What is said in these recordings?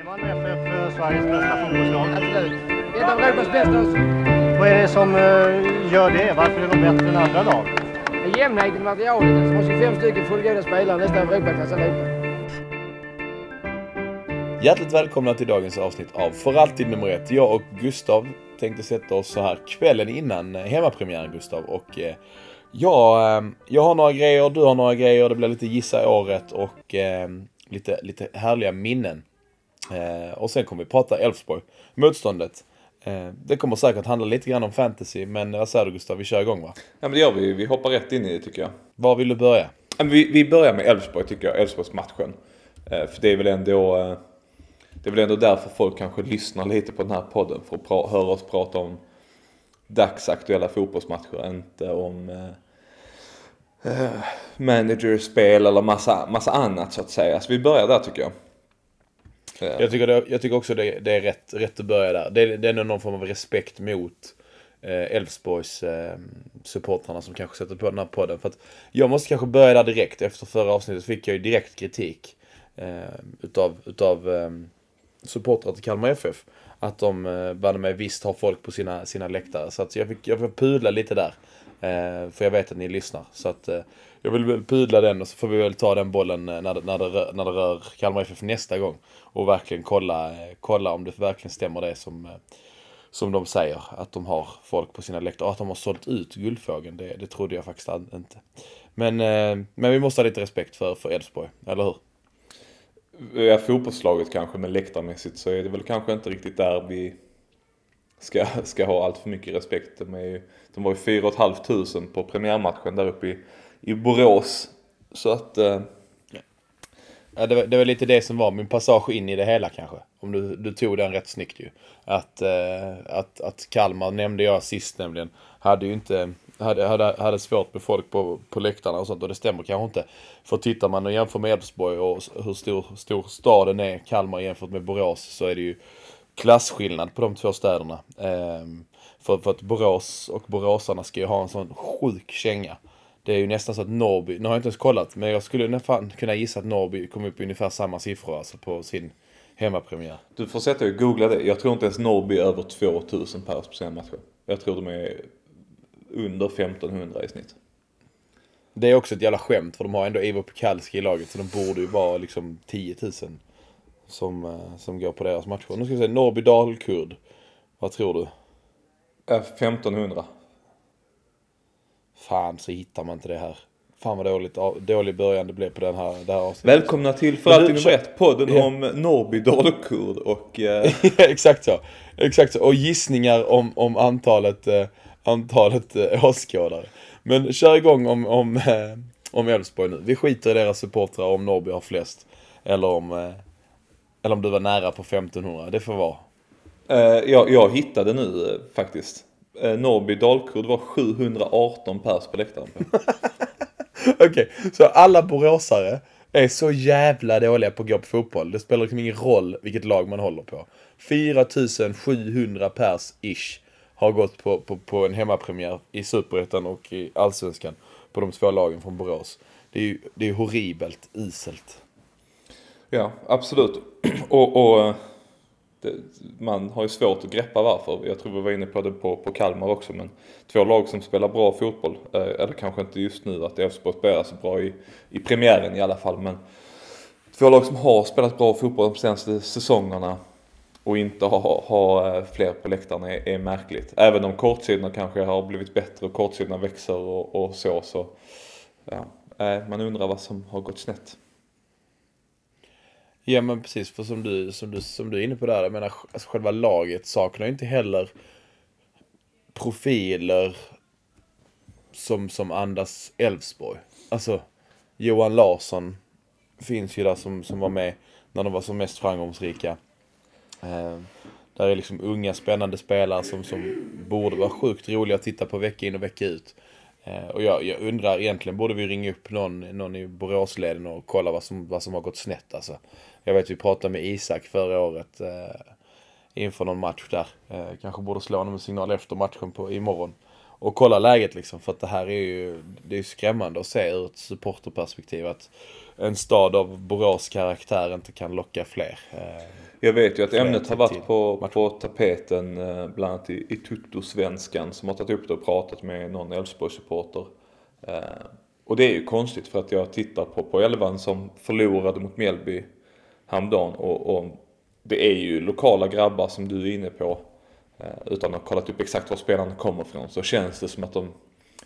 Är Malmö FF Sveriges bästa fotbollslag? Absolut. Ett av Europas bästa. Vad är det som eh, gör det? Varför är de bättre än andra lag? Jämnheten i materialet. Som har 25 stycken fullgoda spelare, nästan Europaklass allihopa. Hjärtligt välkomna till dagens avsnitt av För alltid nummer ett. Jag och Gustav tänkte sätta oss så här kvällen innan eh, hemmapremiären Gustav. Och eh, jag, eh, jag har några grejer, du har några grejer, det blir lite gissa året och eh, lite, lite härliga minnen. Eh, och sen kommer vi prata Elfsborg, motståndet. Eh, det kommer säkert handla lite grann om fantasy, men vad säger du Gustav, vi kör igång va? Ja men det gör vi, vi hoppar rätt in i det tycker jag. Var vill du börja? Ja, vi, vi börjar med Elfsborg tycker jag, Elfsborgsmatchen. Eh, för det är väl ändå eh, Det är väl ändå därför folk kanske lyssnar lite på den här podden. För att höra oss prata om dagsaktuella fotbollsmatcher, inte om eh, eh, managerspel eller massa, massa annat så att säga. Så vi börjar där tycker jag. Ja. Jag tycker, det, jag tycker också det, det är rätt, rätt att börja där. Det, det är nog någon form av respekt mot eh, Elfsborgs eh, supportrarna som kanske sätter på den här podden. För att jag måste kanske börja där direkt. Efter förra avsnittet fick jag ju direkt kritik eh, utav, utav eh, supportrar till Kalmar FF. Att de eh, banne mig visst har folk på sina, sina läktare. Så att jag fick, jag fick pudla lite där. Eh, för jag vet att ni lyssnar. Så att eh, jag vill väl pudla den och så får vi väl ta den bollen eh, när det, när det, rör, när det rör Kalmar FF nästa gång. Och verkligen kolla, eh, kolla om det verkligen stämmer det som, eh, som de säger. Att de har folk på sina läktare. Och att de har sålt ut Guldfågeln. Det, det trodde jag faktiskt inte. Men, eh, men vi måste ha lite respekt för för Elfsborg, eller hur? Ja, fotbollslaget kanske, men läktarmässigt så är det väl kanske inte riktigt där vi ska, ska ha allt för mycket respekt. De, är ju, de var ju 4 500 på premiärmatchen där uppe i, i Borås. Så att, eh, Ja, det, var, det var lite det som var min passage in i det hela kanske. Om du, du tog den rätt snyggt ju. Att, eh, att, att Kalmar nämnde jag sist nämligen. Hade ju inte, hade, hade, hade svårt med folk på, på läktarna och sånt. Och det stämmer kanske inte. För tittar man och jämför med Elfsborg och hur stor, stor staden är Kalmar jämfört med Borås. Så är det ju klasskillnad på de två städerna. Ehm, för, för att Borås och boråsarna ska ju ha en sån sjuk känga. Det är ju nästan så att Norrby, nu har jag inte ens kollat, men jag skulle nästan kunna gissa att Norrby kom upp i ungefär samma siffror alltså på sin hemmapremiär. du får sätta och googla det. Jag tror inte ens Norrby är över 2000 pers på sina matcher. Jag tror de är under 1500 i snitt. Det är också ett jävla skämt för de har ändå Ivo Pekalski i laget så de borde ju vara liksom 10 000 som, eh, som går på deras matcher. Nu ska vi se, Norrby Dalkurd. Vad tror du? Eh, 1500. Fan så hittar man inte det här. Fan vad dåligt, dålig början det blev på den här, det här avsnittet. Välkomna till För alltid nummer ett, podden Ja. om Norrby, Dalkurd och... Eh, Exakt så. Exakt så. Och gissningar om, om antalet, eh, antalet eh, åskådare. Men kör igång om, om, eh, om Elfsborg nu. Vi skiter i deras supportrar om Norrby har flest. Eller om, eh, eller om du var nära på 1500. Det får vara. Eh, jag, jag hittade nu eh, faktiskt. Eh, Norrby Dalkurd var 718 pers på läktaren. Okej, så alla boråsare är så jävla dåliga på att gå på fotboll. Det spelar liksom ingen roll vilket lag man håller på. 4700 pers ish har gått på, på, på en hemmapremiär i Superettan och i Allsvenskan på de två lagen från Borås. Det är ju det är horribelt iselt. ja, absolut. Och, och det, man har ju svårt att greppa varför. Jag tror vi var inne på det på, på Kalmar också. Men två lag som spelar bra fotboll. Eh, eller kanske inte just nu att Elfsborg spelar så bra i, i premiären i alla fall. Men två lag som har spelat bra fotboll de senaste säsongerna. Och inte ha, ha eh, fler på läktarna är, är märkligt. Även om kortsidorna kanske har blivit bättre och kortsidorna växer och, och så. så ja, eh, man undrar vad som har gått snett. Ja men precis, för som du, som du, som du är inne på där, jag menar alltså själva laget saknar ju inte heller profiler som, som andas Elfsborg. Alltså, Johan Larsson finns ju där som, som var med när de var som mest framgångsrika. Eh, där är liksom unga spännande spelare som, som borde vara sjukt roliga att titta på vecka in och vecka ut. Eh, och jag, jag undrar egentligen, borde vi ringa upp någon, någon i Boråsleden och kolla vad som, vad som har gått snett alltså. Jag vet vi pratade med Isak förra året eh, inför någon match där. Eh, kanske borde slå honom en signal efter matchen på, imorgon. Och kolla läget liksom, för att det här är ju det är skrämmande att se ur ett supporterperspektiv att en stad av Borås karaktär inte kan locka fler. Eh, Jag vet ju att ämnet har varit på, matchen. på tapeten eh, bland annat i, i Tuttosvenskan som har tagit upp det och pratat med någon Elfsborg-supporter. Eh, och det är ju konstigt för att jag tittar på, på elvan som förlorade mot Mjällby häromdagen och, och det är ju lokala grabbar som du är inne på. Eh, utan att ha kollat upp exakt var spelarna kommer ifrån så känns det som att de,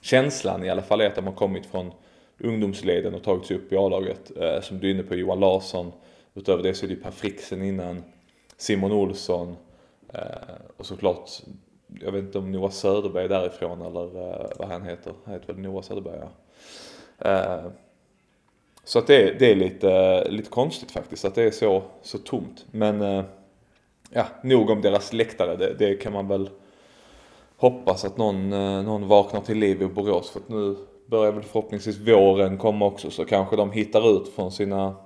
känslan i alla fall är att de har kommit från ungdomsleden och tagit sig upp i A-laget. Eh, som du är inne på Johan Larsson. Utöver det så är det Per Frixen innan. Simon Olsson. Eh, och såklart, jag vet inte om Noah Söderberg är därifrån eller vad han heter. Han heter väl Noah Söderberg ja. Så att det, är- det är lite, lite konstigt faktiskt att det är så, så tomt. Men eh, ja, nog om deras läktare. Det, det kan man väl hoppas att någon, eh, någon vaknar till liv i Borås. För att nu börjar väl förhoppningsvis våren komma också så kanske de hittar ut från sina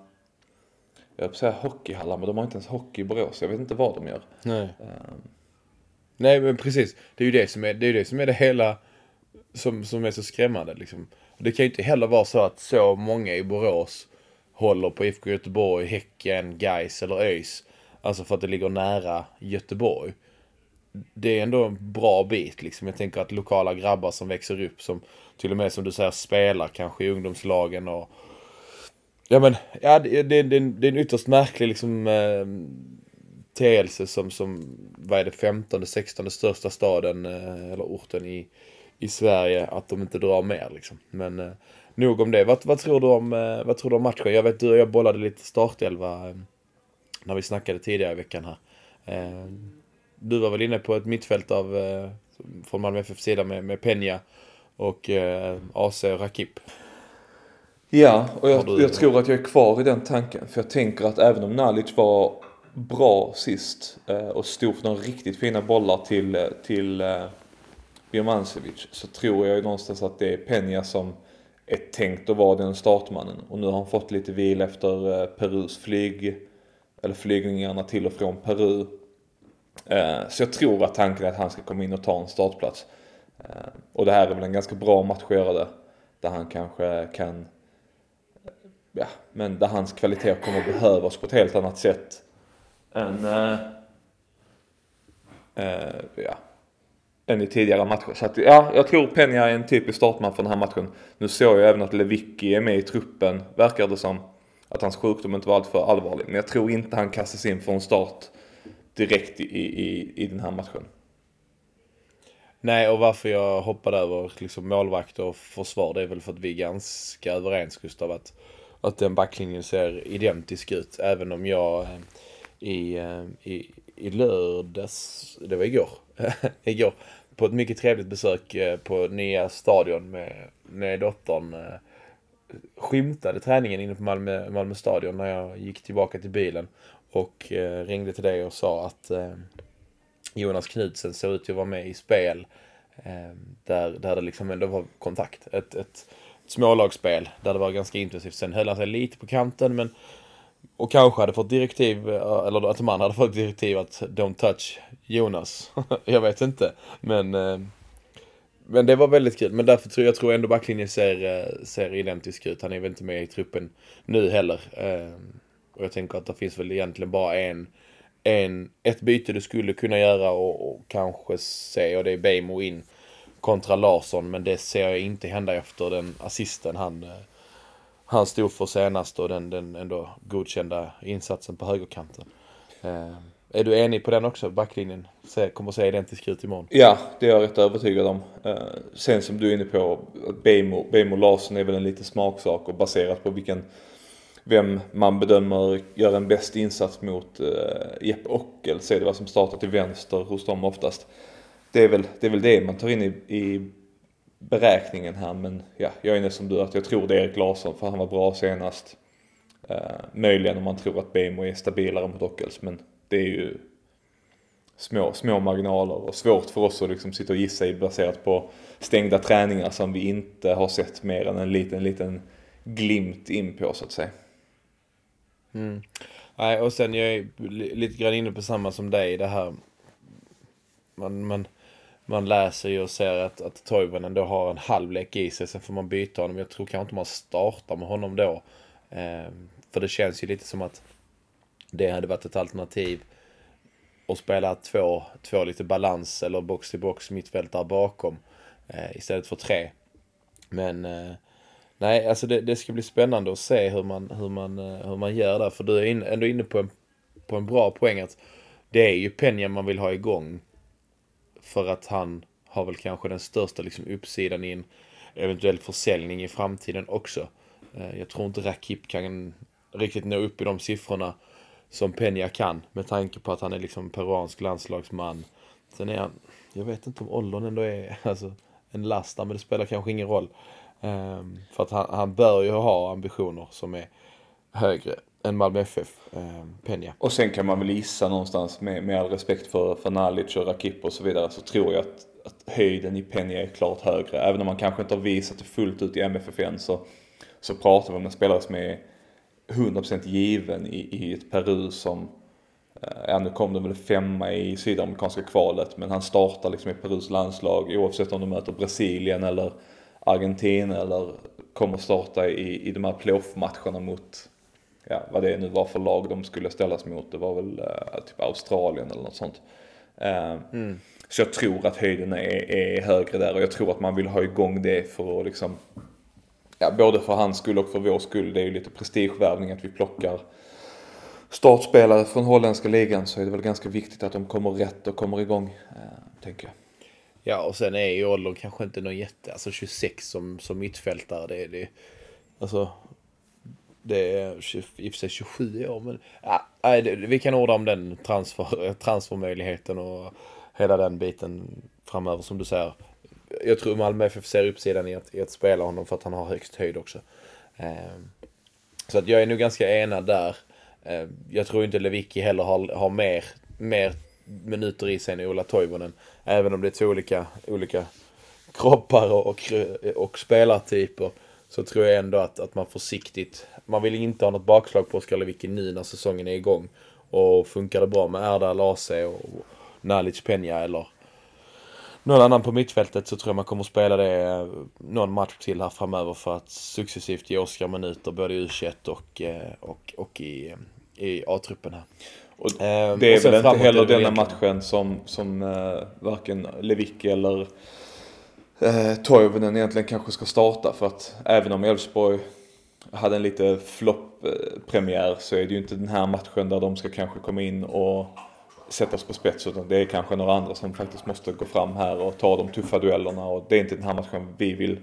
jag höll säga hockeyhallar men de har inte ens hockey i Borås. Jag vet inte vad de gör. Nej. Nej men precis. Det är ju det som är det, är det, som är det hela som, som är så skrämmande liksom. Det kan ju inte heller vara så att så många i Borås håller på IFK Göteborg, Häcken, Gais eller ÖIS. Alltså för att det ligger nära Göteborg. Det är ändå en bra bit liksom. Jag tänker att lokala grabbar som växer upp som till och med som du säger spelar kanske i ungdomslagen och Ja men, ja det, det, det, det är en ytterst märklig liksom eh, teelse som, som, vad är det, 15 16 största staden eh, eller orten i, i Sverige att de inte drar mer liksom. Men eh, nog om det. Vad, vad, tror du om, eh, vad tror du om matchen? Jag vet du och jag bollade lite startelva eh, när vi snackade tidigare i veckan här. Eh, du var väl inne på ett mittfält av, eh, från Malmö FF sida med, med Peña och eh, AC och Rakip. Ja, och jag, du- jag tror att jag är kvar i den tanken. För jag tänker att även om Nalic var bra sist eh, och stod för några riktigt fina bollar till, eh, till eh, Birmancevic så tror jag ju någonstans att det är Peña som är tänkt att vara den startmannen. Och nu har han fått lite vila efter eh, Perus flyg, eller flygningarna till och från Peru. Eh, så jag tror att tanken är att han ska komma in och ta en startplats. Eh, och det här är väl en ganska bra match att göra det. Där han kanske kan ja, men där hans kvaliteter kommer att behövas på ett helt annat sätt än, Äh, ja, än i tidigare matcher. Så att, ja, jag tror Penja är en typisk startman för den här matchen. Nu såg jag även att Lewicki är med i truppen, verkar det som. Att hans sjukdom inte var alltför allvarlig. Men jag tror inte han kastas in för en start direkt i, i, i den här matchen. Nej, och varför jag hoppade över liksom målvakt och försvar, det är väl för att vi är ganska överens Gustav att, att den backlinjen ser identisk ut. Även om jag eh, i, eh, i, i lördags, det var igår, igår, på ett mycket trevligt besök eh, på nya stadion med, med dottern eh, skymtade träningen inne på Malmö, Malmö stadion när jag gick tillbaka till bilen och eh, ringde till dig och sa att eh, Jonas Knudsen såg ut att vara med i spel eh, där, där det liksom ändå var kontakt. Ett, ett smålagsspel där det var ganska intensivt. Sen höll han sig lite på kanten men och kanske hade fått direktiv, eh, eller att man hade fått direktiv att don't touch Jonas. jag vet inte. Men, eh, men det var väldigt kul. Men därför tror jag, tror ändå backlinjen ser, eh, ser identisk ut. Han är väl inte med i truppen nu heller. Och jag tänker att det finns väl egentligen bara en, en ett byte du skulle kunna göra och, och kanske se och det är Bejmo in kontra Larsson. Men det ser jag inte hända efter den assisten han, han stod för senast och den, den ändå godkända insatsen på högerkanten. Eh, är du enig på den också? Backlinjen Se- kommer att se identisk ut imorgon. Ja, det är jag rätt övertygad om. Eh, sen som du är inne på, Bejmo, Bejmo Larsson är väl en liten smaksak och baserat på vilken, vem man bedömer gör en bäst insats mot eh, Jeppe Ockel, så är det vad som startar till vänster hos dem oftast. Det är väl det, är väl det man tar in i, i beräkningen här, men ja, jag är inne som du att jag tror det är Erik Larsson för han var bra senast. Eh, möjligen om man tror att Bejmo är stabilare mot Ockels, men det är ju små, små marginaler och svårt för oss att liksom sitta och gissa i baserat på stängda träningar som vi inte har sett mer än en liten, liten glimt in på så att säga. Mm. Nej, och sen jag är lite grann inne på samma som dig det här. Man, man, man läser ju och ser att, att Toivonen då har en halvlek i sig. Sen får man byta honom. Jag tror kanske inte man startar med honom då. Eh, för det känns ju lite som att det hade varit ett alternativ att spela två, två lite balans eller box till box mittfältare bakom eh, istället för tre. Men eh, nej, alltså det, det, ska bli spännande att se hur man, hur man, eh, hur man gör där. För du är in, ändå inne på en, på en bra poäng att det är ju Penja man vill ha igång. För att han har väl kanske den största liksom, uppsidan i en eventuell försäljning i framtiden också. Eh, jag tror inte Rakip kan riktigt nå upp i de siffrorna som Peña kan med tanke på att han är liksom peruansk landslagsman. Sen är han, jag vet inte om åldern ändå är alltså, en last men det spelar kanske ingen roll. Um, för att han, han bör ju ha ambitioner som är högre än Malmö FF, eh, Peña. Och sen kan man väl gissa någonstans med, med all respekt för, för Nalic och Rakip och så vidare så tror jag att, att höjden i Peña är klart högre. Även om man kanske inte har visat det fullt ut i MFF än så, så pratar vi om en spelare som är 100% given i, i ett Peru som eh, Ja, nu kom de väl femma i sydamerikanska kvalet, men han startar liksom i Perus landslag oavsett om de möter Brasilien eller Argentina eller kommer starta i, i de här playoff-matcherna mot ja, vad det nu var för lag de skulle ställas mot. Det var väl uh, typ Australien eller något sånt. Uh, mm. Så jag tror att höjden är, är högre där och jag tror att man vill ha igång det för att liksom, ja, både för hans skull och för vår skull. Det är ju lite prestigevärvning att vi plockar startspelare från holländska ligan så är det väl ganska viktigt att de kommer rätt och kommer igång, uh, tänker jag. Ja, och sen är ju åldern kanske inte någon jätte, alltså 26 som, som mittfältare, det är det. Alltså, det är i och för sig 27 år, men ja, vi kan orda om den transfer, transfermöjligheten och hela den biten framöver som du säger. Jag tror Malmö FF ser uppsidan i att, i att spela honom för att han har högst höjd också. Ehm, så att jag är nog ganska enad där. Ehm, jag tror inte Lewicki heller har, har mer, mer minuter i sig än Ola Toivonen. Även om det är två olika, olika kroppar och, och, och spelartyper så tror jag ändå att, att man försiktigt, man vill inte ha något bakslag på Oskar Lewicki nu när säsongen är igång. Och funkar det bra med Erdal, AC och Nalic Peña eller någon annan på mittfältet så tror jag man kommer spela det eh, någon match till här framöver för att successivt ge Oskar minuter både i U21 och, eh, och, och i, i A-truppen här. Och ehm, det är väl inte heller denna matchen som, som varken Lewicki eller eh, Toivonen egentligen kanske ska starta för att även om Elfsborg hade en lite flopp-premiär så är det ju inte den här matchen där de ska kanske komma in och sättas på spets utan det är kanske några andra som faktiskt måste gå fram här och ta de tuffa duellerna och det är inte den här matchen vi vill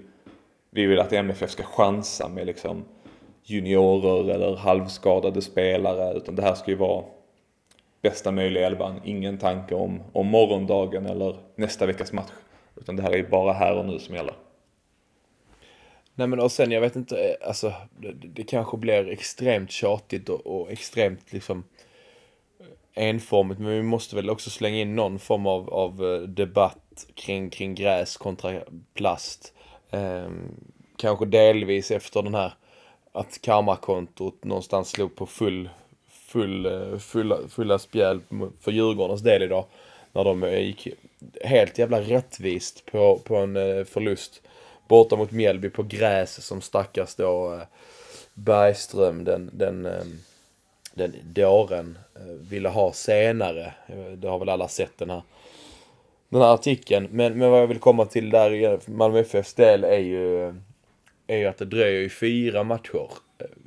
vi vill att MFF ska chansa med liksom juniorer eller halvskadade spelare utan det här ska ju vara bästa möjliga elvan. Ingen tanke om, om morgondagen eller nästa veckas match. Utan det här är ju bara här och nu som gäller. Nej men och sen jag vet inte, eh, alltså det, det kanske blir extremt tjatigt och, och, extremt liksom enformigt men vi måste väl också slänga in någon form av, av eh, debatt kring, kring gräs kontra plast. Eh, kanske delvis efter den här att karmakontot någonstans slog på full full, eh, fulla, fulla spjäl för Djurgårdens del idag. När de gick helt jävla rättvist på, på en eh, förlust borta mot Mjällby på gräs som stackars då eh, Bergström, den, den, ehm, den dåren, eh, ville ha senare. Det har väl alla sett den här, den här artikeln. Men, men vad jag vill komma till där i Malmö FFs del är ju, är ju att det dröjer ju fyra matcher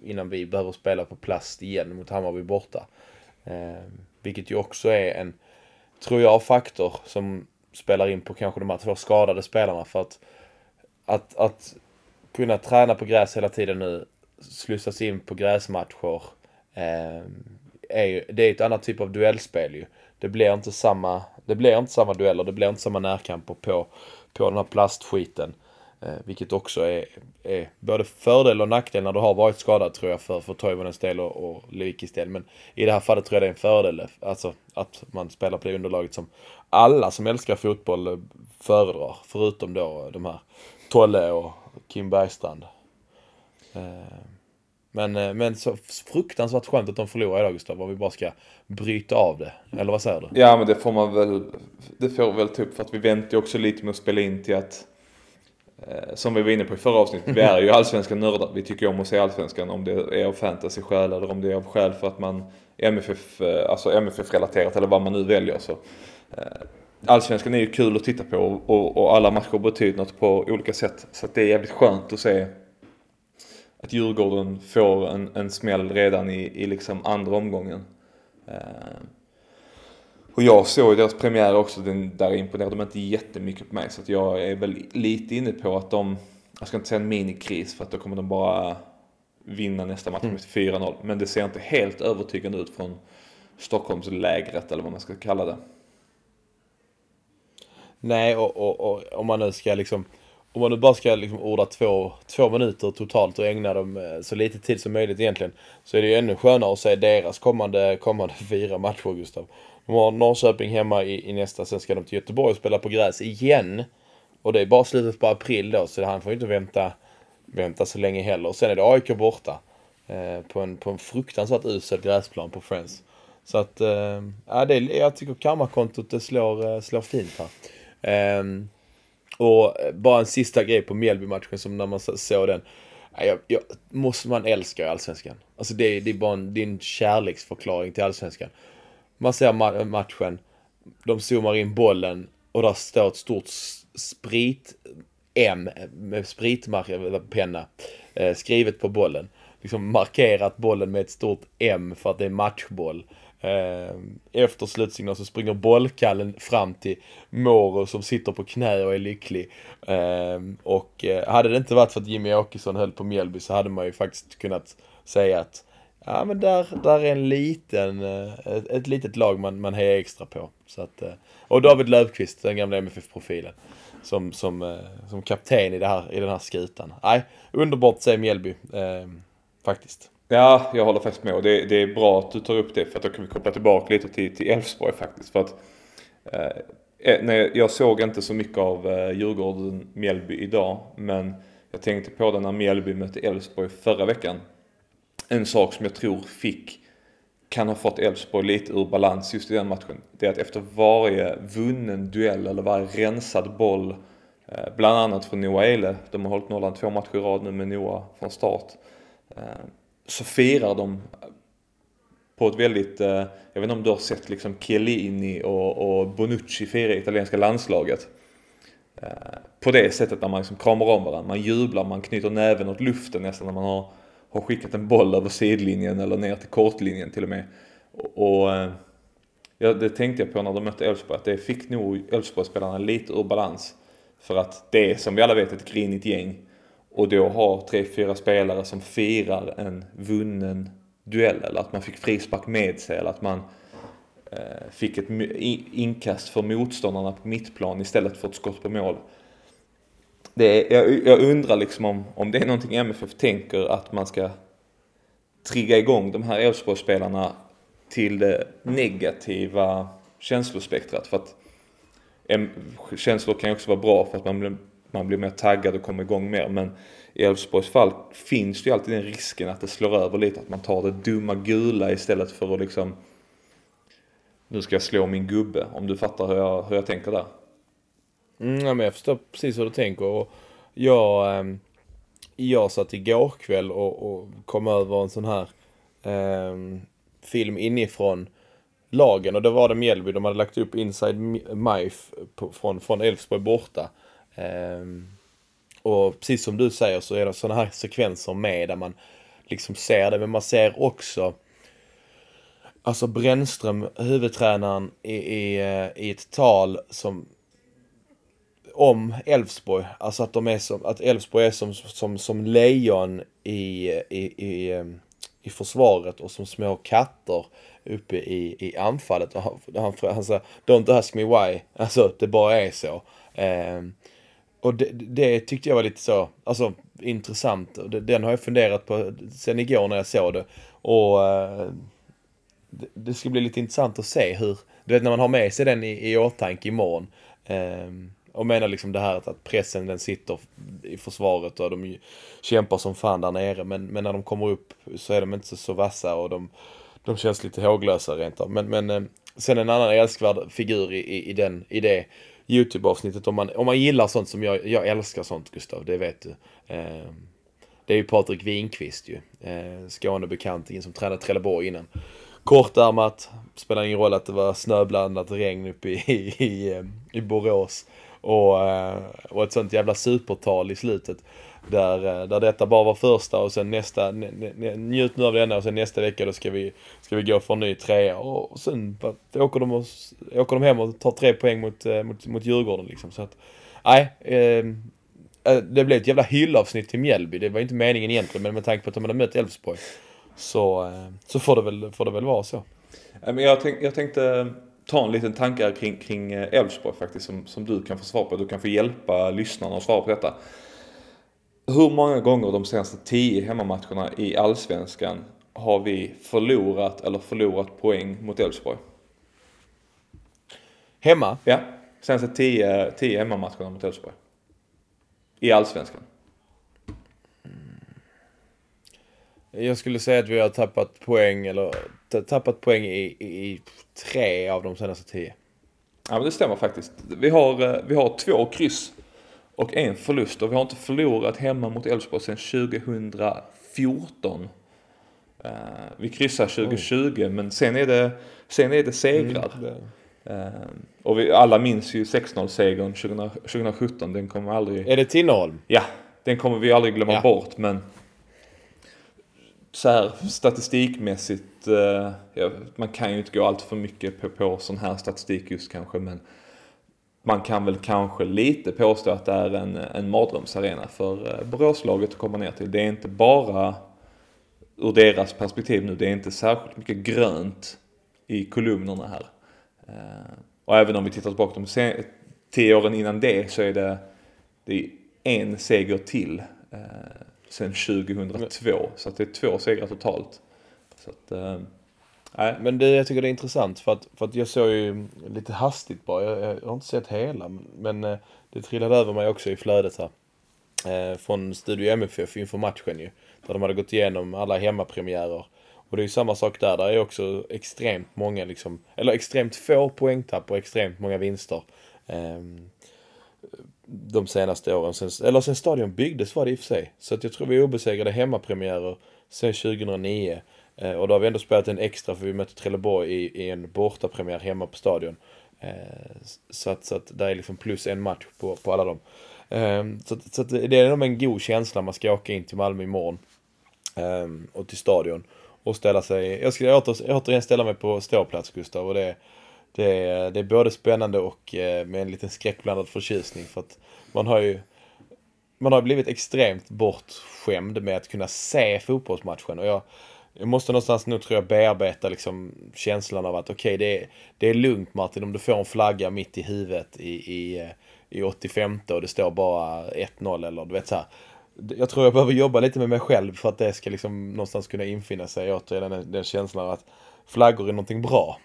innan vi behöver spela på plast igen mot Hammarby borta. Ehm, vilket ju också är en, tror jag, faktor som spelar in på kanske de här två skadade spelarna. För att, att, att kunna träna på gräs hela tiden nu, slussas in på gräsmatcher, eh, är ju, det är ett annat typ av duellspel ju. Det blir inte samma, det blir inte samma dueller, det blir inte samma närkamper på, på den här plastskiten. Eh, vilket också är, är både fördel och nackdel när du har varit skadad tror jag för, för Toivonens del och, och Lewickis del. Men i det här fallet tror jag det är en fördel. Alltså att man spelar på det underlaget som alla som älskar fotboll eh, föredrar. Förutom då de här Tolle och Kim Bergstrand. Eh, men, men så fruktansvärt skönt att de förlorar idag Gustav, om vi bara ska bryta av det. Eller vad säger du? Ja men det får man väl, det får väl ta upp för att vi väntar ju också lite med att spela in till att Eh, som vi var inne på i förra avsnittet, vi är ju allsvenska nördar. Vi tycker om att se allsvenskan om det är av fantasy-skäl eller om det är av skäl för att man MFF, eh, alltså MFF-relaterat eller vad man nu väljer. Så, eh, allsvenskan är ju kul att titta på och, och, och alla matcher betyder något på olika sätt. Så att det är jävligt skönt att se att Djurgården får en, en smäll redan i, i liksom andra omgången. Och jag såg deras premiär också, den, där imponerade de inte jättemycket på mig. Så att jag är väl lite inne på att de, jag ska inte säga en minikris för att då kommer de bara vinna nästa match med 4-0. Men det ser inte helt övertygande ut från Stockholmslägret eller vad man ska kalla det. Nej, och, och, och om man nu ska liksom om man nu bara ska liksom orda två, två minuter totalt och ägna dem eh, så lite tid som möjligt egentligen. Så är det ju ännu skönare att se deras kommande, kommande fyra matcher Gustav. De har Norrköping hemma i, i nästa, sen ska de till Göteborg och spela på gräs igen. Och det är bara slutet på april då, så han får ju inte vänta, vänta så länge heller. Och sen är det AIK borta. Eh, på, en, på en fruktansvärt usel gräsplan på Friends. Så att, eh, det, jag tycker karmakontot det slår, eh, slår fint här. Eh, och bara en sista grej på Mjällby-matchen som när man såg den. Jag, jag, måste man älska i Allsvenskan. Alltså det, det är bara en, det är en kärleksförklaring till Allsvenskan. Man ser ma matchen, de zoomar in bollen och där står ett stort sprit M med spritpenna eh, skrivet på bollen. Liksom markerat bollen med ett stort M för att det är matchboll. Eh, efter slutsignal så springer bollkallen fram till Moro som sitter på knä och är lycklig. Eh, och eh, hade det inte varit för att Jimmy Åkesson höll på Mjällby så hade man ju faktiskt kunnat säga att ja men där, där är en liten, eh, ett, ett litet lag man, man hejar extra på. Så att, eh, och David Löfqvist, den gamla MFF-profilen. Som, som, eh, som kapten i, det här, i den här skutan. Nej, underbart att se Mjällby. Eh, faktiskt. Ja, jag håller faktiskt med. Och det, det, är bra att du tar upp det för att då kan vi koppla tillbaka lite till, till Elfsborg faktiskt. För att, eh, nej, jag såg inte så mycket av eh, Djurgården-Mjällby idag. Men jag tänkte på det när Mjällby mötte Elfsborg förra veckan. En sak som jag tror fick, kan ha fått Elfsborg lite ur balans just i den matchen. Det är att efter varje vunnen duell eller varje rensad boll, eh, bland annat från Noah Ehle, de har hållit nollan två matcher i rad nu med Noah från start eh, så firar de på ett väldigt, eh, jag vet inte om du har sett liksom Chiellini och, och Bonucci fira i italienska landslaget. På det sättet när man liksom kramar om varandra, man jublar, man knyter näven åt luften nästan när man har, har skickat en boll över sidlinjen eller ner till kortlinjen till och med. Och, och eh, ja, det tänkte jag på när de mötte Elfsborg, att det fick nog Elfsborgsspelarna lite ur balans. För att det är som vi alla vet ett grinigt gäng och då ha tre, fyra spelare som firar en vunnen duell eller att man fick frispark med sig eller att man eh, fick ett inkast för motståndarna på mittplan istället för ett skott på mål. Det är, jag, jag undrar liksom om, om det är någonting MFF tänker att man ska trigga igång de här Elfsborgsspelarna till det negativa känslospektrat. För att känslor kan ju också vara bra för att man blir man blir mer taggad och kommer igång mer. Men i Elfsborgs fall finns det ju alltid den risken att det slår över lite. Att man tar det dumma gula istället för att liksom nu ska jag slå min gubbe. Om du fattar hur jag, hur jag tänker där. Mm, ja, men jag förstår precis hur du tänker. Och jag, eh, jag satt igår kväll och, och kom över en sån här eh, film inifrån lagen och då var det Mjällby. De hade lagt upp Inside Mife från, från Elfsborg borta. Eh, och precis som du säger så är det sådana här sekvenser med där man liksom ser det, men man ser också Alltså Brännström, huvudtränaren, i, i, eh, i ett tal som om Elfsborg, alltså att de är som, att Elfsborg är som, som, som lejon i, i, i, ehm, i försvaret och som små katter uppe i, i anfallet. Och han, han, han säger Don't ask me why, alltså det bara är så. Eh, och det, det, tyckte jag var lite så, alltså intressant. Den har jag funderat på sen igår när jag såg det. Och eh, det, det ska bli lite intressant att se hur, du vet när man har med sig den i, i åtanke imorgon. Eh, och menar liksom det här att pressen den sitter i försvaret och de kämpar som fan där nere. Men, men när de kommer upp så är de inte så, så vassa och de, de känns lite håglösa rent av. Men, men eh, sen en annan älskvärd figur i, i, i, den, i det YouTube-avsnittet om man, om man gillar sånt som jag, jag älskar sånt Gustav, det vet du. Eh, det är ju Patrik Winqvist ju. Eh, Skånebekantingen som tränade Trelleborg innan. Kortärmat, spelar ingen roll att det var snöblandat regn uppe i, i, i, eh, i Borås. Och, eh, och ett sånt jävla supertal i slutet. Där, eh, där detta bara var första och sen nästa, njut nu av denna och sen nästa vecka då ska vi, ska vi gå för en ny trea. Och, och sen åker de, och, åker de hem och tar tre poäng mot, eh, mot, mot Djurgården liksom. Så att, nej. Eh, det blev ett jävla hyllavsnitt till Mjällby. Det var inte meningen egentligen men med tanke på att de hade mött Elfsborg. Så, så får, det väl, får det väl vara så. Jag, tänkte, jag tänkte ta en liten tanke kring, kring Elfsborg faktiskt som, som du kan få svar på. Du kan få hjälpa lyssnarna att svara på detta. Hur många gånger de senaste tio hemmamatcherna i Allsvenskan har vi förlorat eller förlorat poäng mot Elfsborg? Hemma? Ja, senaste tio, tio hemmamatcherna mot Elfsborg. I Allsvenskan. Jag skulle säga att vi har tappat poäng, eller tappat poäng i, i tre av de senaste tio. Ja men det stämmer faktiskt. Vi har, eh, vi har två kryss och en förlust och vi har inte förlorat hemma mot Elfsborg sedan 2014. Uh, eh, vi kryssar 2020 Oj. men sen är det, sen är det segrar. Mm, det. Uh, och vi alla minns ju 6-0 segern 2017, den kommer aldrig... Är det Tinnerholm? Ja, den kommer vi aldrig glömma ja. bort men så här statistikmässigt, uh, ja, man kan ju inte gå allt för mycket på, på sån här statistik just kanske men man kan väl kanske lite påstå att det är en, en mardrömsarena för eh, Boråslaget att komma ner till. Det är inte bara ur deras perspektiv nu, det är inte särskilt mycket grönt i kolumnerna här. Eh, och även om vi tittar tillbaka de tio åren innan det så är det, det är en seger till eh, sen 2002. Så det är två segrar totalt. Så att, eh, Nej, men det, jag tycker det är intressant för att, för att jag såg ju lite hastigt bara, jag, jag har inte sett hela, men eh, det trillade över mig också i flödet här. Eh, från Studio MFF inför matchen ju. Där de hade gått igenom alla hemmapremiärer. Och det är ju samma sak där, där är också extremt många liksom, eller extremt få poängtapp och extremt många vinster. Eh, de senaste åren, sen, eller sen stadion byggdes var det i och för sig. Så att jag tror vi är obesegrade hemmapremiärer sen 2009. Eh, och då har vi ändå spelat en extra för vi mötte Trelleborg i, i en bortapremiär hemma på Stadion. Eh, så att, så att det är liksom plus en match på, på alla dem. Eh, så, så att det är nog en god känsla man ska åka in till Malmö imorgon. Eh, och till Stadion. Och ställa sig, jag ska åter, återigen ställa mig på ståplats Gustav och det, det, är, det är både spännande och eh, med en liten skräckblandad förtjusning för att man har ju man har blivit extremt bortskämd med att kunna se fotbollsmatchen och jag jag måste någonstans nu tror jag bearbeta liksom känslan av att okej okay, det, är, det är lugnt Martin om du får en flagga mitt i huvudet i, i, eh, i 85 och det står bara 1-0 eller du vet så här. Jag tror jag behöver jobba lite med mig själv för att det ska liksom någonstans kunna infinna sig återigen den, den känslan av att flaggor är någonting bra.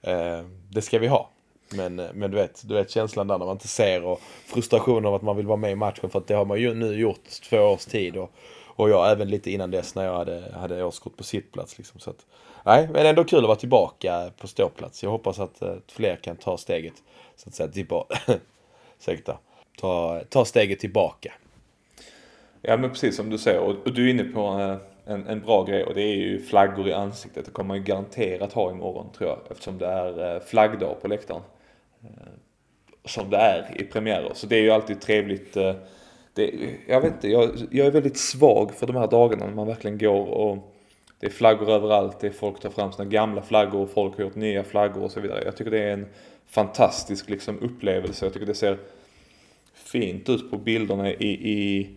Eh, det ska vi ha. Men, eh, men du, vet, du vet känslan där när man inte ser och frustrationen av att man vill vara med i matchen för att det har man ju nu gjort två års tid. Och, och jag även lite innan dess när jag hade, hade årskort på sittplats. Liksom, så att, nej, men ändå kul att vara tillbaka på ståplats. Jag hoppas att, eh, fler kan ta steget, så att säga, tillbaka. Ursäkta. Ta, ta steget tillbaka. Ja men precis som du säger och, du är inne på eh, en, en bra grej och det är ju flaggor i ansiktet. Det kommer man ju garanterat ha imorgon tror jag eftersom det är eh, flaggdag på läktaren. Som det är i premiärer. Så det är ju alltid trevligt det, jag vet inte, jag, jag är väldigt svag för de här dagarna när man verkligen går och det är flaggor överallt, det är folk tar fram sina gamla flaggor och folk har gjort nya flaggor och så vidare. Jag tycker det är en fantastisk liksom, upplevelse. Jag tycker det ser fint ut på bilderna i, i,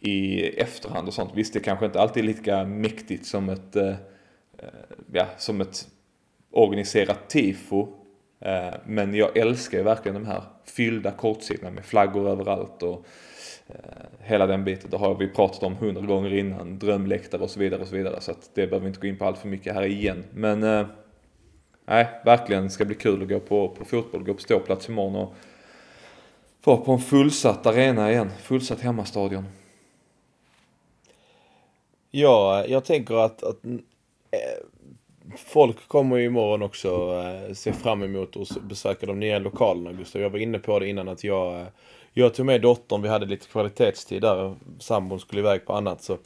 i efterhand och sånt. Visst, det kanske inte alltid är lika mäktigt som ett, eh, eh ja, som ett organiserat tifo. Eh, men jag älskar ju verkligen de här fyllda kortsidorna med flaggor överallt och Eh, Eh, hela den biten, det har vi pratat om hundra gånger innan, drömläktare och så vidare och så vidare. Så att det behöver vi inte gå in på allt för mycket här igen. Men eh, nej, verkligen ska bli kul att gå på, på fotboll, gå på ståplats imorgon och vara på en fullsatt arena igen, fullsatt hemmastadion. Ja, jag tänker att, att äh, folk kommer ju imorgon också eh, se fram emot att besöka de nya lokalerna Gustav. Jag var inne på det innan att jag, eh, jag tog med dottern, vi hade lite kvalitetstid där. Sambon skulle iväg på annat så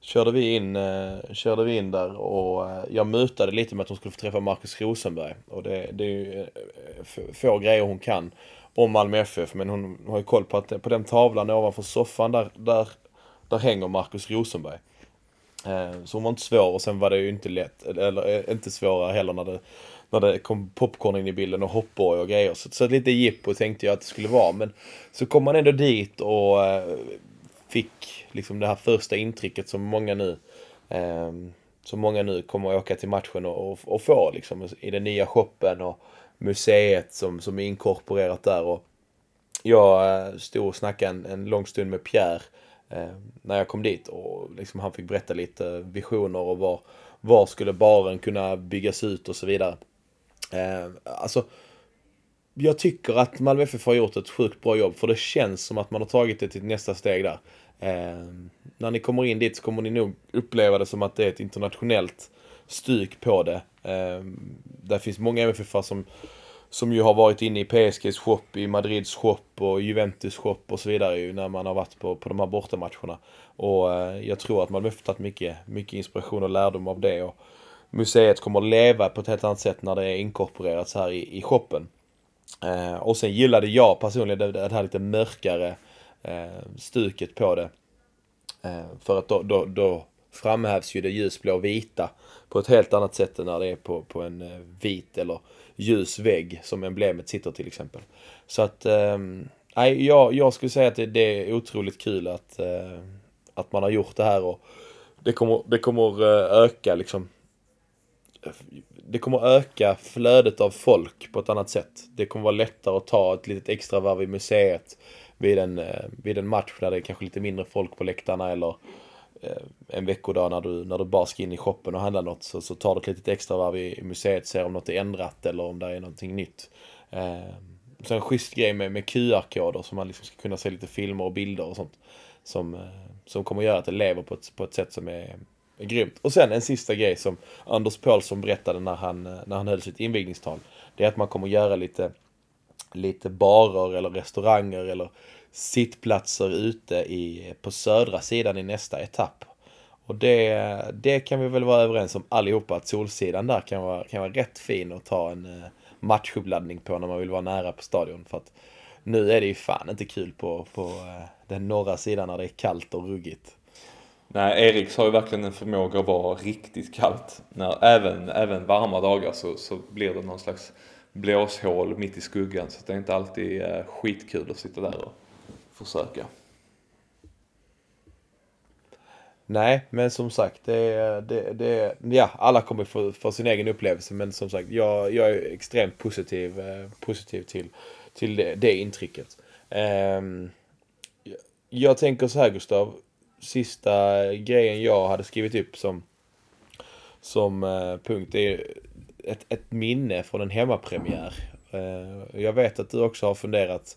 körde vi in, eh, körde vi in där och eh, jag mutade lite med att hon skulle få träffa Marcus Rosenberg. Och det, det är ju eh, få grejer hon kan om Malmö FF men hon har ju koll på att på den tavlan ovanför soffan där, där, där hänger Marcus Rosenberg. Eh, så hon var inte svår och sen var det ju inte lätt, eller eh, inte svårare heller när det, när det kom popcorn in i bilden och hoppborg och grejer. Så, så lite jippo tänkte jag att det skulle vara. Men så kom man ändå dit och eh, fick liksom det här första intrycket som många nu eh, som många nu kommer att åka till matchen och, och, och få liksom i den nya shoppen och museet som, som är inkorporerat där. Och jag stod och snackade en, en lång stund med Pierre Eh, när jag kom dit och liksom han fick berätta lite visioner och var, var skulle baren kunna byggas ut och så vidare. Eh, alltså, jag tycker att Malmö FF har gjort ett sjukt bra jobb för det känns som att man har tagit det till nästa steg där. Eh, när ni kommer in dit så kommer ni nog uppleva det som att det är ett internationellt styk på det. Eh, där finns många MFF som, som ju har varit inne i PSGs shop, i Madrids shop och Juventus shop och så vidare ju när man har varit på, på de här bortamatcherna. Och eh, jag tror att man har tagit mycket, mycket inspiration och lärdom av det. Och museet kommer att leva på ett helt annat sätt när det är inkorporerat så här i, i shoppen. Eh, och sen gillade jag personligen det, det här lite mörkare eh, stuket på det. Eh, för att då, då, då framhävs ju det ljusblå vita på ett helt annat sätt än när det är på, på en eh, vit eller ljus vägg som emblemet sitter till exempel. Så att, eh, nej, jag, jag skulle säga att det, det är otroligt kul att, eh, att man har gjort det här och det kommer, det kommer eh, öka liksom det kommer öka flödet av folk på ett annat sätt. Det kommer vara lättare att ta ett litet extra varv i museet vid en, eh, vid en match där det är kanske lite mindre folk på läktarna eller eh, Eh, en veckodag när du, när du bara ska in i shoppen och handla något så, så tar du ett litet extra varv i, i museet ser om något är ändrat eller om det är någonting nytt. Eh, så en schysst grej med, med QR-koder så man liksom ska kunna se lite filmer och bilder och sånt. Som, eh, som kommer göra att det lever på ett, på ett sätt som är, är grymt. Och sen en sista grej som Anders Paulsson berättade när han, eh, när han höll sitt invigningstal. Det är att man kommer göra lite, lite barer eller restauranger eller sittplatser ute i, på södra sidan i nästa etapp. Och det, det kan vi väl vara överens om allihopa att Solsidan där kan vara, kan vara rätt fin att ta en eh, matchuppladdning på när man vill vara nära på stadion. För att nu är det ju fan inte kul på, på eh, den norra sidan när det är kallt och ruggigt. Nej, Eriks har ju verkligen en förmåga att vara riktigt kallt. När, även, även varma dagar så, så blir det någon slags blåshål mitt i skuggan. Så det är inte alltid eh, skitkul att sitta där och försöka. Nej, men som sagt, det, det, det, ja, alla kommer få, få sin egen upplevelse. Men som sagt, jag, jag är extremt positiv, eh, positiv till, till det, det intrycket. Eh, jag- tänker så här Gustav, sista grejen jag hade skrivit upp som, som eh, punkt är ett, ett minne från en hemmapremiär. Eh, jag vet att du också har funderat,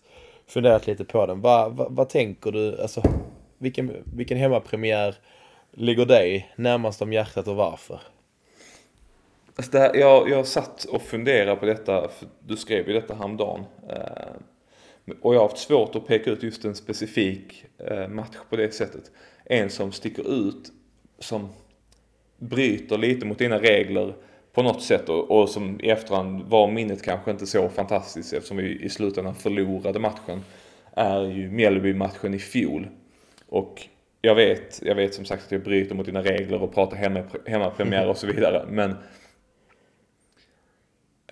funderat lite på den. Vad vad- vad tänker du, alltså vilken, vilken hemmapremiär ligger dig närmast om hjärtat och varför? Alltså det här, jag, jag satt och funderade på detta, för du skrev ju detta häromdagen. Eh, och jag har haft svårt att peka ut just en specifik eh, match på det sättet. En som sticker ut, som bryter lite mot dina regler på något sätt och, och som i efterhand var minnet kanske inte så fantastiskt eftersom vi i slutändan förlorade matchen. Är ju Mjällby-matchen i fjol. Och jag vet, jag vet som sagt att jag bryter mot dina regler och pratar hemma, hemmapremiär och så vidare. Men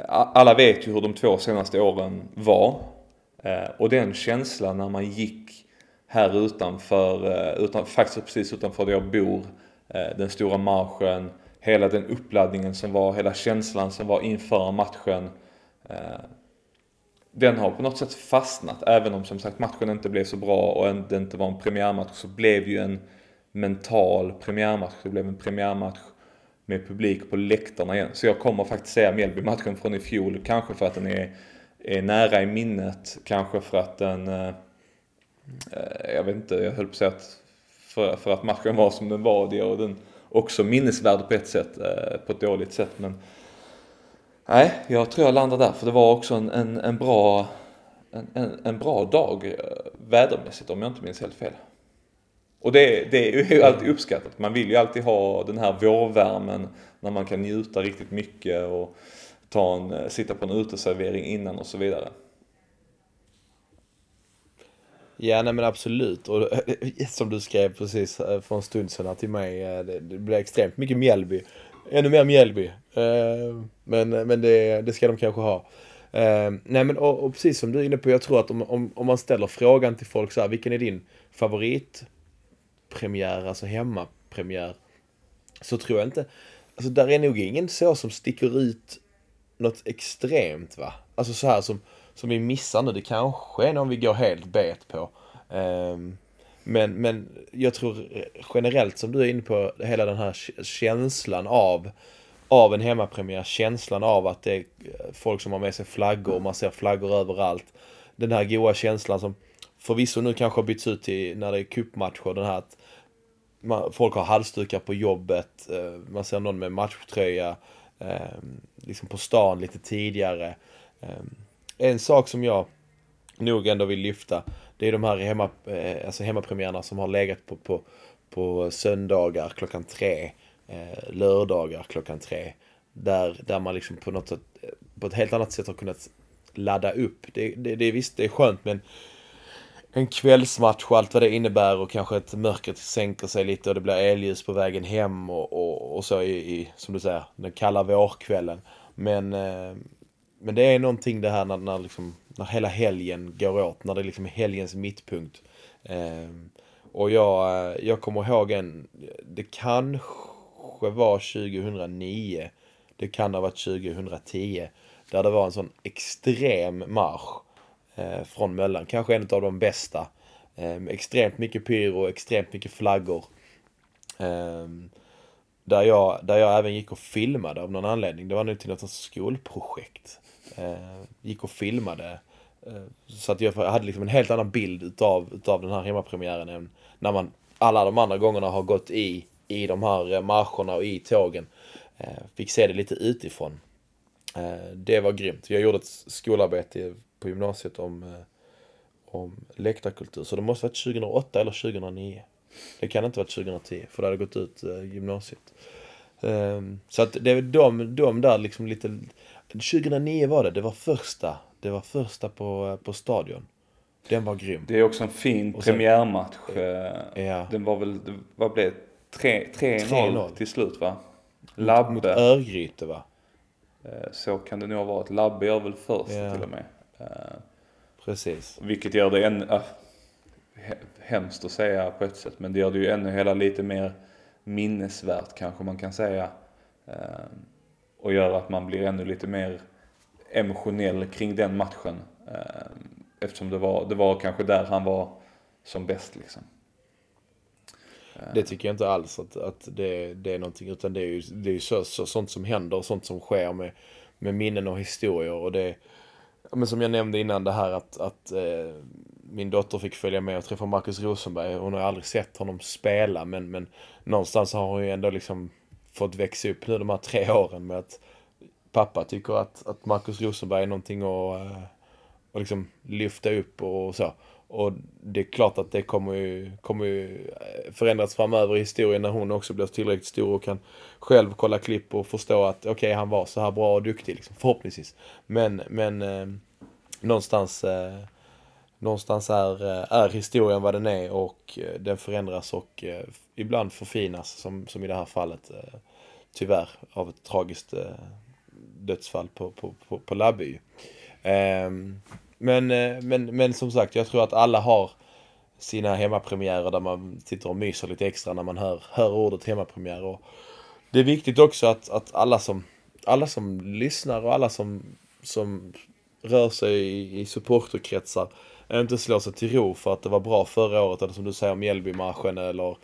alla vet ju hur de två senaste åren var. Eh, och den känslan när man gick här utanför, eh, utan, faktiskt precis utanför där jag bor, eh, den stora marschen, hela den uppladdningen som var, hela känslan som var inför matchen. Eh, den har på något sätt fastnat, även om som sagt matchen inte blev så bra och det inte var en premiärmatch så blev ju en mental premiärmatch. Det blev en premiärmatch med publik på läktarna igen. Så jag kommer faktiskt säga Mjällby-matchen från i fjol, kanske för att den är, är nära i minnet, kanske för att den, eh, eh, jag vet inte, jag höll på att säga att för, för att matchen var som den var det och den också minnesvärd på ett sätt, eh, på ett dåligt sätt. Men nej, jag tror jag landar där för det var också en, en, en bra en, en, bra dag eh, vädermässigt om jag inte minns helt fel. Och det, det är ju alltid uppskattat. Man vill ju alltid ha den här vårvärmen när man kan njuta riktigt mycket och ta en, eh, sitta på en uteservering innan och så vidare. Ja, nej men absolut. Och eh, eh, som du skrev precis eh, för en stund sedan till mig, det, det blir extremt mycket Mjällby. Ännu mer Mjällby. Eh, Men, men det, det ska de kanske ha. Nej men och, och precis som du är inne på, jag tror att om, om, om man ställer frågan till folk så här, vilken är din favoritpremiär, alltså hemmapremiär? Så tror jag inte, alltså där är nog ingen så som sticker ut något extremt va? Alltså så här som som vi missar nu. Det kanske är någon vi går helt bet på. Ehm, men, men jag tror generellt som du är inne på, hela den här känslan av av en hemmapremiär, känslan av att det är folk som har med sig flaggor, man ser flaggor överallt. Den här goa känslan som förvisso nu kanske har bytts ut till när det är cupmatcher, den här att man, folk har halsdukar på jobbet, eh, man ser någon med matchtröja, ehm, liksom på stan lite tidigare. Ehm, en sak som jag nog ändå vill lyfta, det är de här hemma, eh, alltså hemmapremiärerna som har legat på, på, på söndagar klockan tre, eh, lördagar klockan tre. Där, där man liksom på något sätt, på ett helt annat sätt har kunnat ladda upp. Det, det, det är visst, det är skönt men en kvällsmatch och allt vad det innebär och kanske ett mörker sänker sig lite och det blir elljus på vägen hem och, och, och så i, i, som du säger, den kalla vårkvällen. Men eh, men det är någonting det här när, när, liksom, när hela helgen går åt, när det liksom är helgens mittpunkt. Eh, och jag, eh, jag kommer ihåg en, det kanske var 2009, det kan ha varit 2010, där det var en sån extrem marsch eh, från Möllan. Kanske en av de bästa. Eh, extremt mycket pyro, extremt mycket flaggor. Eh, där jag, där jag även gick och filmade av någon anledning. Det var nu till något skolprojekt. Eh, gick och filmade. Eh, så att jag hade liksom en helt annan bild utav, utav den här hemmapremiären än när man alla de andra gångerna har gått i, i de här eh, marscherna och i tågen. Fick se det lite utifrån. Det var grymt. Jag gjorde ett skolarbete på gymnasiet om, om läktarkultur. Så det måste varit 2008 eller 2009. Det kan inte varit 2010 för det hade gått ut gymnasiet. Ehm, så att det är de, de där liksom lite 2009 var det, det var första. Det var första på, på Stadion. Den var grym. Det är också en fin sen, premiärmatch. Eh, ja. Den var väl, vad blev det? 3-0 till slut va? Labbe. Mot, mot Örgryte va? Eh, så kan det nog ha varit. Labbe gör väl först ja. till och med. Eh, Precis. Vilket gör det ännu, äh, hemskt att säga på ett sätt, men det gör det ju ännu hela lite mer minnesvärt kanske man kan säga och gör att man blir ännu lite mer emotionell kring den matchen. Eh, eftersom det var, det var kanske där han var som bäst liksom. Eh. Det tycker jag inte alls att, att det, det är någonting utan det är ju, det är ju så, så, sånt som händer, sånt som sker med, med minnen och historier och det men som jag nämnde innan det här att, att eh, min dotter fick följa med och träffa Marcus Rosenberg. Hon har aldrig sett honom spela men, men någonstans har hon ju ändå liksom fått växa upp nu de här tre åren med att pappa tycker att, att Markus Rosenberg är någonting att, eh, att liksom lyfta upp och så. Och det är klart att det kommer ju, kommer ju eh, förändras framöver i historien när hon också blir tillräckligt stor och kan själv kolla klipp och förstå att okej, okay, han var så här bra och duktig liksom, förhoppningsvis. Men, men eh, någonstans eh, någonstans är, eh, är historien vad den är och den förändras och eh, ibland förfinas som, som i det här fallet tyvärr av ett tragiskt eh, dödsfall på, på, på, på Labby. Ehm, eh, men, men, men som sagt, jag tror att alla har sina hemmapremiärer där man sitter och myser lite extra när man hör, hör ordet hemmapremiär. Och det är viktigt också att, att alla, som, alla som lyssnar och alla som, som rör sig i, i supporterkretsar eh, inte slår sig till ro för att det var bra förra året eller som du säger Mjällbymarschen eller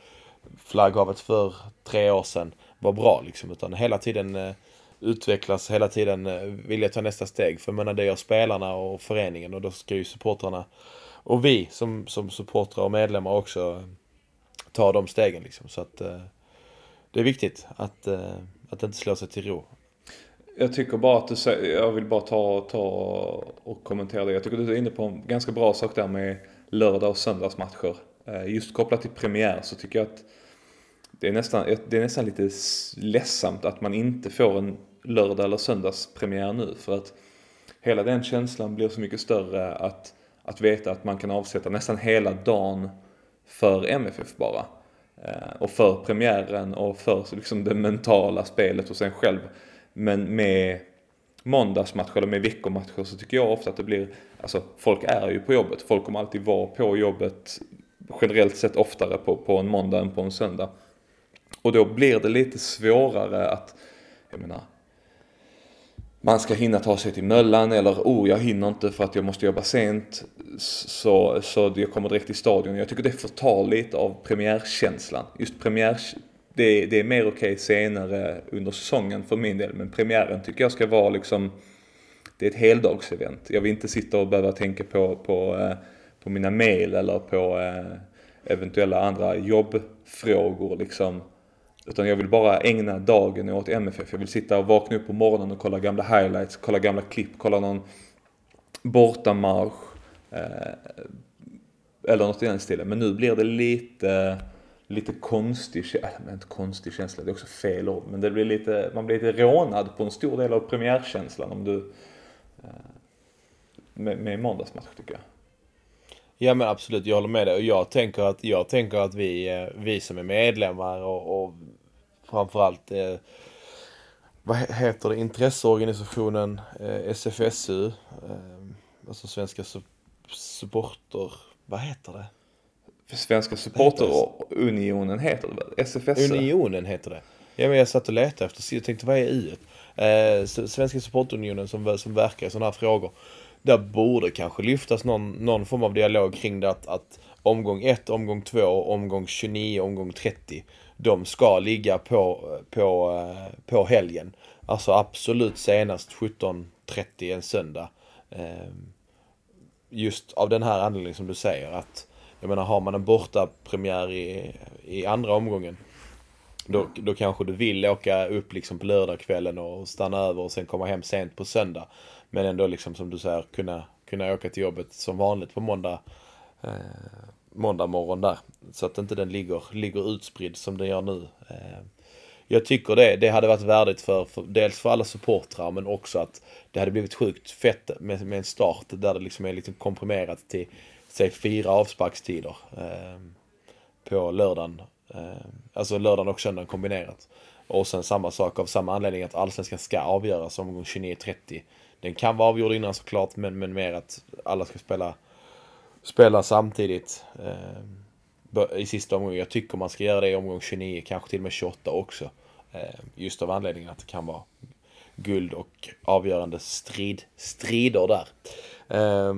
flagghavet för tre år sedan var bra liksom. Utan hela tiden eh, utvecklas, hela tiden eh, vilja ta nästa steg. För jag menar det gör spelarna och föreningen och då ska ju supportrarna och vi som, som supportrar och medlemmar också ta de stegen liksom. Så att eh, det är viktigt att, att inte slå sig till ro. Jag tycker bara att du säger, jag vill bara ta, ta och kommentera det. Jag tycker du är inne på en ganska bra sak där med lördag och söndagsmatcher. Just kopplat till premiär så tycker jag att det är nästan, det är nästan lite ledsamt att man inte får en lördag eller söndagspremiär nu. För att hela den känslan blir så mycket större att, att veta att man kan avsätta nästan hela dagen för MFF bara. Eh, och för premiären och för liksom det mentala spelet och sen själv. Men med måndagsmatcher eller med veckomatcher så tycker jag ofta att det blir, alltså folk är ju på jobbet, folk kommer alltid vara på jobbet generellt sett oftare på, på en måndag än på en söndag. Och då blir det lite svårare att, jag menar, man ska hinna ta sig till Möllan eller oh jag hinner inte för att jag måste jobba sent så, så jag kommer direkt till stadion. Jag tycker det förtar lite av premiärkänslan. Just premiär, det, det är mer okej senare under säsongen för min del men premiären tycker jag ska vara liksom det är ett heldagsevent. Jag vill inte sitta och behöva tänka på, på, eh, på mina mail eller på eh, eventuella andra jobbfrågor liksom. Utan jag vill bara ägna dagen åt MFF. Jag vill sitta och vakna upp på morgonen och kolla gamla highlights, kolla gamla klipp, kolla någon bortamarsch. Eh, eller något i den stilen. Men nu blir det lite, lite konstig, känsla, äh, inte konstig känsla, det är också fel ord. Men det blir lite, man blir lite rånad på en stor del av premiärkänslan om du eh, med, med måndagsmatch tycker jag. Ja men absolut, jag håller med dig. Och jag tänker att, jag tänker att vi, eh, vi som är medlemmar och, och framförallt eh, vad he- heter det, intresseorganisationen eh, SFSU, eh, alltså Svenska Su- Supporter, vad heter det? Svenska Supporterunionen heter det väl? SFS? Unionen heter det. Ja men jag satt och letade efter, jag tänkte vad är U? Eh, Svenska Supportunionen som, som verkar i sådana här frågor. Där borde kanske lyftas någon, någon form av dialog kring det att, att omgång 1, omgång 2, omgång 29, omgång 30. De ska ligga på, på, eh, på helgen. Alltså absolut senast 17.30 en söndag. Ehm, just av den här anledningen som du säger att jag menar har man en borta premiär i, i andra omgången då, då kanske du vill åka upp liksom på lördagskvällen och stanna över och sen komma hem sent på söndag. Men ändå liksom som du säger kunna, kunna åka till jobbet som vanligt på måndag, eh, måndag morgon där. Så att inte den ligger, ligger utspridd som den gör nu. Eh, jag tycker det, det hade varit värdigt för, för dels för alla supportrar men också att det hade blivit sjukt fett med, med en start där det liksom är lite komprimerat till säg fyra avsparkstider eh, på lördagen. Eh, alltså lördagen och söndagen kombinerat. Och sen samma sak av samma anledning att allsvenskan ska avgöras omgång 29-30. Den kan vara avgjord innan såklart men, men mer att alla ska spela, spela samtidigt. Eh, i sista omgången. Jag tycker man ska göra det i omgång 29, kanske till och med 28 också. Eh, just av anledningen att det kan vara guld och avgörande strid, strider där. Eh,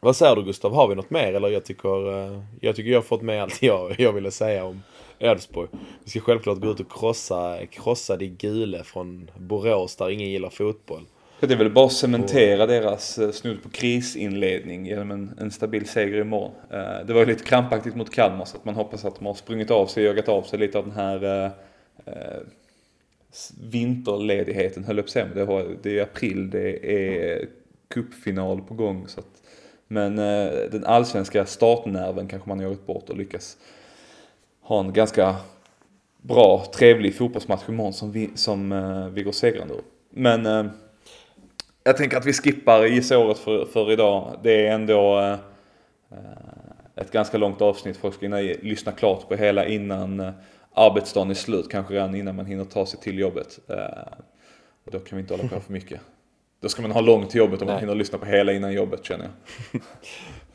vad säger du Gustav, har vi något mer? Eller jag tycker, eh, jag tycker jag har fått med allt jag, jag ville säga om Elfsborg. Vi ska självklart gå ut och krossa, krossa de gule från Borås där ingen gillar fotboll. Det är väl bara att cementera deras eh, snudd på krisinledning genom en, en stabil seger imorgon. Eh, Det var ju lite krampaktigt mot Kalmar så att man hoppas att de har sprungit av sig, jagat av sig lite av den här eh, eh, vinterledigheten höll säga. Men det, har, det är april, det är cupfinal på gång. Så att, men eh, den allsvenska startnerven kanske man har jagat bort och lyckas ha en ganska bra, trevlig fotbollsmatch imorgon som vi, som, eh, vi går segrande ur. Men eh, jag tänker att vi skippar gissa-året för, för idag. Det är ändå eh, ett ganska långt avsnitt. Folk ska hinna lyssna klart på hela innan eh, arbetsdagen är slut. Kanske redan innan man hinner ta sig till jobbet. Eh, och då kan vi inte hålla på för mycket. Då ska man ha långt till jobbet om man hinner lyssna på hela innan jobbet känner jag.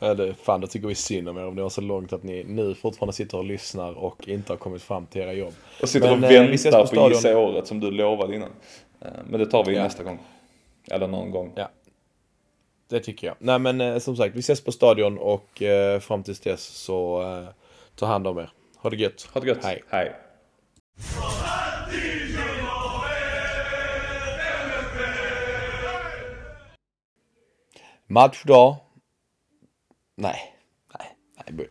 Eller fan, då tycker vi synd om er om det var så långt att ni nu fortfarande sitter och lyssnar och inte har kommit fram till era jobb. Och sitter Men, och eh, väntar på på, stadion. gissa-året som du lovade innan. Eh, men det tar vi Ja. nästa gång. Eller någon gång. Ja. Det tycker jag. Nej men eh, som sagt, vi ses på stadion och eh, fram tills dess så eh, ta hand om er. Ha det gött. Ha det gött. Hej. Hej. Matchdag. Nej. Nej. Nej.